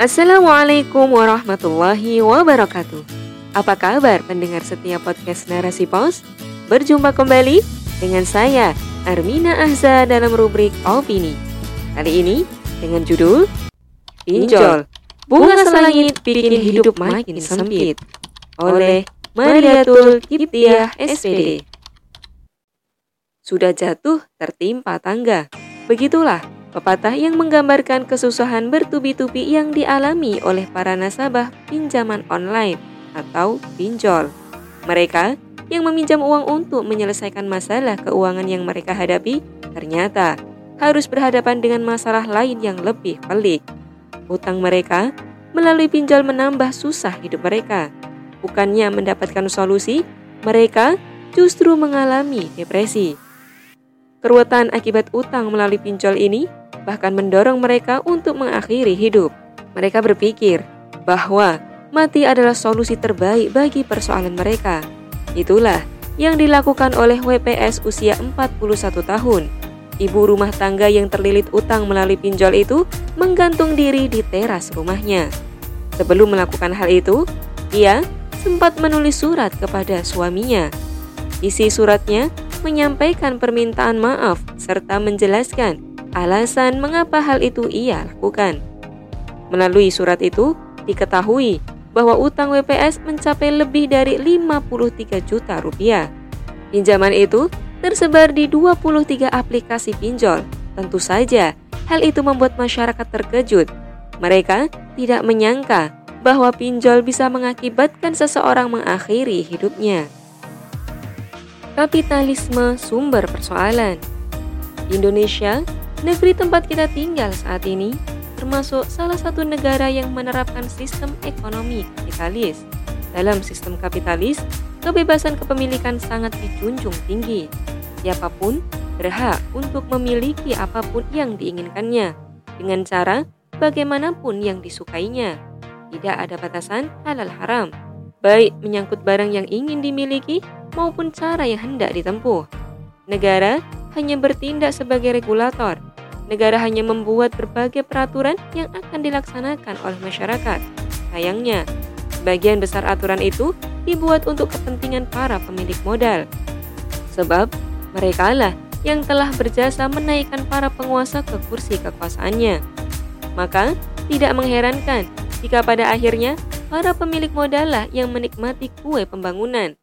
Assalamualaikum warahmatullahi wabarakatuh. Apa kabar pendengar setiap podcast Narasi Pos? Berjumpa kembali dengan saya, Armina Ahza dalam rubrik Opini. Kali ini dengan judul Pinjol, Bunga Selangit Bikin Hidup Makin Sempit oleh Mariatul Kiptiah SPD. Sudah jatuh tertimpa tangga. Begitulah Pepatah yang menggambarkan kesusahan bertubi-tubi yang dialami oleh para nasabah pinjaman online atau pinjol. Mereka yang meminjam uang untuk menyelesaikan masalah keuangan yang mereka hadapi ternyata harus berhadapan dengan masalah lain yang lebih pelik. Utang mereka melalui pinjol menambah susah hidup mereka. Bukannya mendapatkan solusi, mereka justru mengalami depresi. Keruwetan akibat utang melalui pinjol ini bahkan mendorong mereka untuk mengakhiri hidup. Mereka berpikir bahwa mati adalah solusi terbaik bagi persoalan mereka. Itulah yang dilakukan oleh WPS usia 41 tahun. Ibu rumah tangga yang terlilit utang melalui pinjol itu menggantung diri di teras rumahnya. Sebelum melakukan hal itu, ia sempat menulis surat kepada suaminya. Isi suratnya menyampaikan permintaan maaf serta menjelaskan alasan mengapa hal itu ia lakukan. Melalui surat itu, diketahui bahwa utang WPS mencapai lebih dari 53 juta rupiah. Pinjaman itu tersebar di 23 aplikasi pinjol. Tentu saja, hal itu membuat masyarakat terkejut. Mereka tidak menyangka bahwa pinjol bisa mengakibatkan seseorang mengakhiri hidupnya. Kapitalisme sumber persoalan Indonesia Negeri tempat kita tinggal saat ini termasuk salah satu negara yang menerapkan sistem ekonomi kapitalis. Dalam sistem kapitalis, kebebasan kepemilikan sangat dijunjung tinggi. Siapa pun berhak untuk memiliki apa pun yang diinginkannya dengan cara bagaimanapun yang disukainya. Tidak ada batasan halal haram, baik menyangkut barang yang ingin dimiliki maupun cara yang hendak ditempuh. Negara hanya bertindak sebagai regulator negara hanya membuat berbagai peraturan yang akan dilaksanakan oleh masyarakat. Sayangnya, sebagian besar aturan itu dibuat untuk kepentingan para pemilik modal. Sebab mereka lah yang telah berjasa menaikkan para penguasa ke kursi kekuasaannya. Maka, tidak mengherankan jika pada akhirnya para pemilik modal lah yang menikmati kue pembangunan.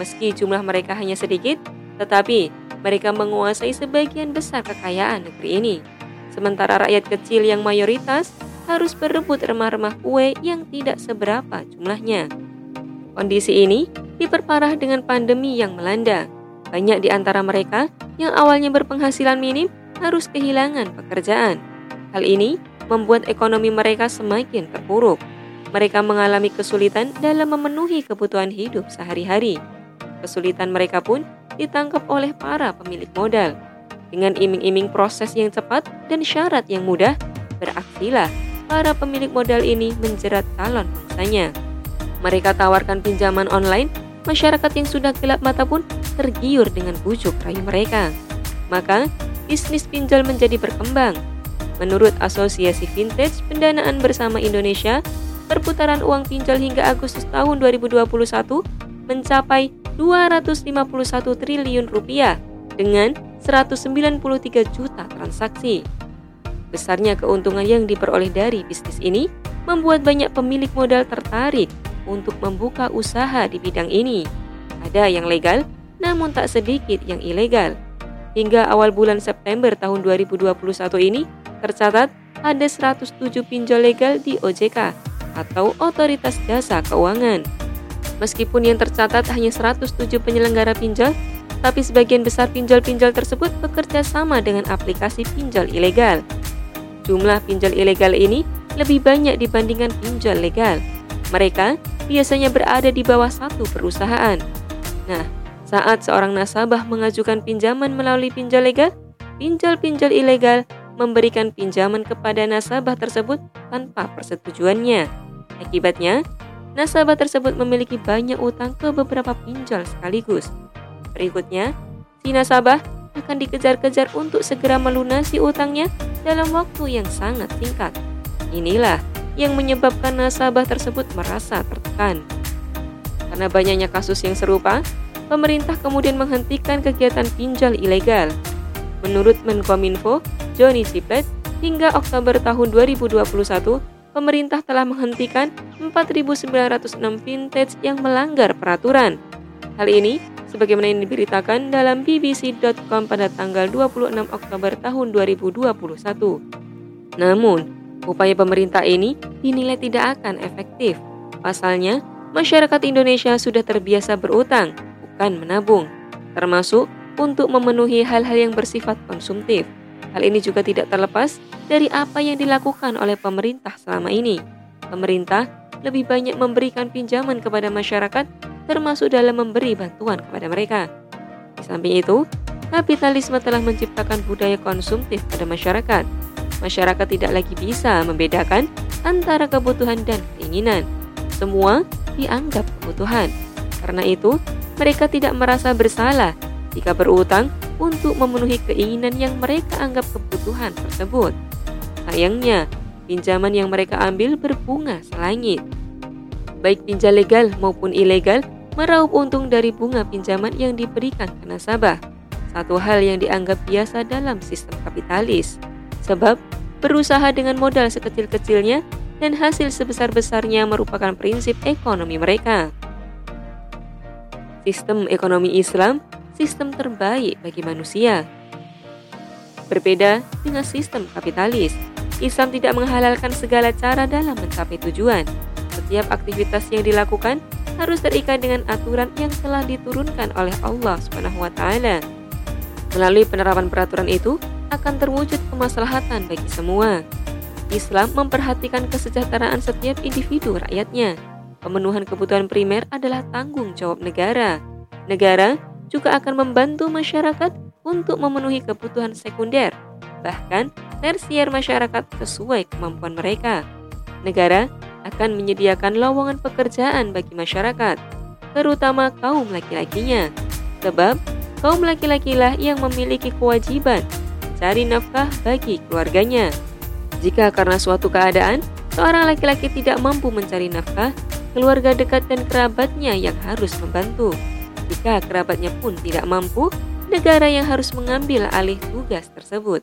Meski jumlah mereka hanya sedikit, tetapi mereka menguasai sebagian besar kekayaan negeri ini. Sementara rakyat kecil yang mayoritas harus berebut remah-remah kue yang tidak seberapa jumlahnya. Kondisi ini diperparah dengan pandemi yang melanda. Banyak di antara mereka yang awalnya berpenghasilan minim harus kehilangan pekerjaan. Hal ini membuat ekonomi mereka semakin terpuruk. Mereka mengalami kesulitan dalam memenuhi kebutuhan hidup sehari-hari. Kesulitan mereka pun ditangkap oleh para pemilik modal. Dengan iming-iming proses yang cepat dan syarat yang mudah, beraksilah para pemilik modal ini menjerat calon mangsanya. Mereka tawarkan pinjaman online, masyarakat yang sudah gelap mata pun tergiur dengan bujuk rayu mereka. Maka, bisnis pinjol menjadi berkembang. Menurut Asosiasi Vintage Pendanaan Bersama Indonesia, perputaran uang pinjol hingga Agustus tahun 2021 mencapai 251 triliun rupiah dengan 193 juta transaksi. Besarnya keuntungan yang diperoleh dari bisnis ini membuat banyak pemilik modal tertarik untuk membuka usaha di bidang ini. Ada yang legal, namun tak sedikit yang ilegal. Hingga awal bulan September tahun 2021 ini, tercatat ada 107 pinjol legal di OJK atau Otoritas Jasa Keuangan. Meskipun yang tercatat hanya 107 penyelenggara pinjol, tapi sebagian besar pinjol-pinjol tersebut bekerja sama dengan aplikasi pinjol ilegal. Jumlah pinjol ilegal ini lebih banyak dibandingkan pinjol legal. Mereka biasanya berada di bawah satu perusahaan. Nah, saat seorang nasabah mengajukan pinjaman melalui pinjol legal, pinjol-pinjol ilegal memberikan pinjaman kepada nasabah tersebut tanpa persetujuannya. Akibatnya, nasabah tersebut memiliki banyak utang ke beberapa pinjol sekaligus. Berikutnya, si nasabah akan dikejar-kejar untuk segera melunasi utangnya dalam waktu yang sangat singkat. Inilah yang menyebabkan nasabah tersebut merasa tertekan. Karena banyaknya kasus yang serupa, pemerintah kemudian menghentikan kegiatan pinjol ilegal. Menurut Menkominfo, Johnny Siplet, hingga Oktober tahun 2021, pemerintah telah menghentikan 4.906 vintage yang melanggar peraturan. Hal ini sebagaimana yang diberitakan dalam bbc.com pada tanggal 26 Oktober tahun 2021. Namun, upaya pemerintah ini dinilai tidak akan efektif. Pasalnya, masyarakat Indonesia sudah terbiasa berutang, bukan menabung, termasuk untuk memenuhi hal-hal yang bersifat konsumtif. Hal ini juga tidak terlepas dari apa yang dilakukan oleh pemerintah selama ini. Pemerintah lebih banyak memberikan pinjaman kepada masyarakat termasuk dalam memberi bantuan kepada mereka. Di samping itu, kapitalisme telah menciptakan budaya konsumtif pada masyarakat. Masyarakat tidak lagi bisa membedakan antara kebutuhan dan keinginan. Semua dianggap kebutuhan. Karena itu, mereka tidak merasa bersalah jika berutang untuk memenuhi keinginan yang mereka anggap kebutuhan tersebut. Sayangnya, pinjaman yang mereka ambil berbunga selangit. Baik pinjal legal maupun ilegal meraup untung dari bunga pinjaman yang diberikan ke nasabah. Satu hal yang dianggap biasa dalam sistem kapitalis. Sebab berusaha dengan modal sekecil-kecilnya dan hasil sebesar-besarnya merupakan prinsip ekonomi mereka. Sistem ekonomi Islam sistem terbaik bagi manusia. Berbeda dengan sistem kapitalis, Islam tidak menghalalkan segala cara dalam mencapai tujuan. Setiap aktivitas yang dilakukan harus terikat dengan aturan yang telah diturunkan oleh Allah Subhanahu wa taala. Melalui penerapan peraturan itu akan terwujud kemaslahatan bagi semua. Islam memperhatikan kesejahteraan setiap individu rakyatnya. Pemenuhan kebutuhan primer adalah tanggung jawab negara. Negara juga akan membantu masyarakat untuk memenuhi kebutuhan sekunder, bahkan tersier masyarakat sesuai kemampuan mereka. Negara akan menyediakan lowongan pekerjaan bagi masyarakat, terutama kaum laki-lakinya. Sebab kaum laki-lakilah yang memiliki kewajiban mencari nafkah bagi keluarganya. Jika karena suatu keadaan, seorang laki-laki tidak mampu mencari nafkah, keluarga dekat dan kerabatnya yang harus membantu. Jika kerabatnya pun tidak mampu, negara yang harus mengambil alih tugas tersebut.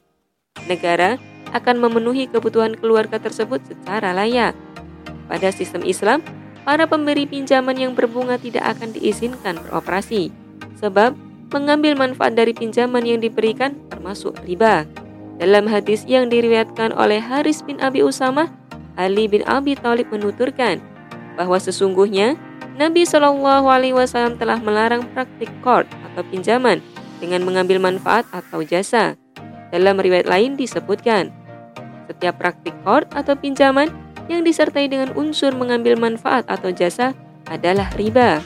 Negara akan memenuhi kebutuhan keluarga tersebut secara layak. Pada sistem Islam, para pemberi pinjaman yang berbunga tidak akan diizinkan beroperasi, sebab mengambil manfaat dari pinjaman yang diberikan termasuk riba. Dalam hadis yang diriwayatkan oleh Haris bin Abi Usamah, Ali bin Abi Thalib menuturkan bahwa sesungguhnya Nabi Shallallahu Alaihi Wasallam telah melarang praktik kord atau pinjaman dengan mengambil manfaat atau jasa. Dalam riwayat lain disebutkan, setiap praktik kord atau pinjaman yang disertai dengan unsur mengambil manfaat atau jasa adalah riba.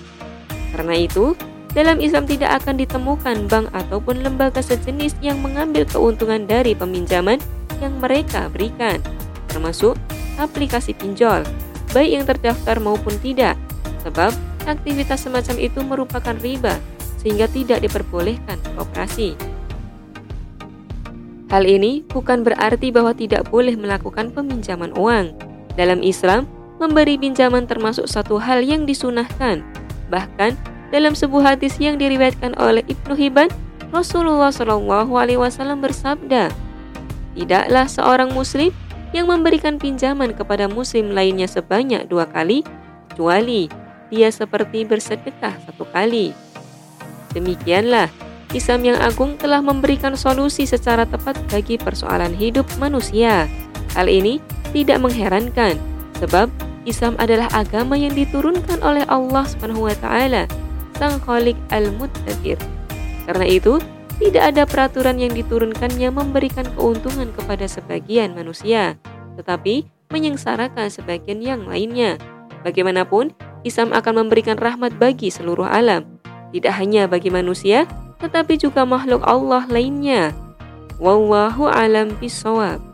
Karena itu, dalam Islam tidak akan ditemukan bank ataupun lembaga sejenis yang mengambil keuntungan dari peminjaman yang mereka berikan, termasuk aplikasi pinjol, baik yang terdaftar maupun tidak, sebab aktivitas semacam itu merupakan riba sehingga tidak diperbolehkan beroperasi. Hal ini bukan berarti bahwa tidak boleh melakukan peminjaman uang, dalam Islam, memberi pinjaman termasuk satu hal yang disunahkan. Bahkan dalam sebuah hadis yang diriwayatkan oleh Ibnu Hibban, Rasulullah Shallallahu Alaihi Wasallam bersabda, tidaklah seorang Muslim yang memberikan pinjaman kepada Muslim lainnya sebanyak dua kali, kecuali dia seperti bersedekah satu kali. Demikianlah, Islam yang agung telah memberikan solusi secara tepat bagi persoalan hidup manusia. Hal ini tidak mengherankan, sebab Islam adalah agama yang diturunkan oleh Allah taala, Sang Khalik Al-Muttadir. Karena itu, tidak ada peraturan yang diturunkannya memberikan keuntungan kepada sebagian manusia, tetapi menyengsarakan sebagian yang lainnya. Bagaimanapun, Islam akan memberikan rahmat bagi seluruh alam, tidak hanya bagi manusia, tetapi juga makhluk Allah lainnya. Wallahu alam bisawab.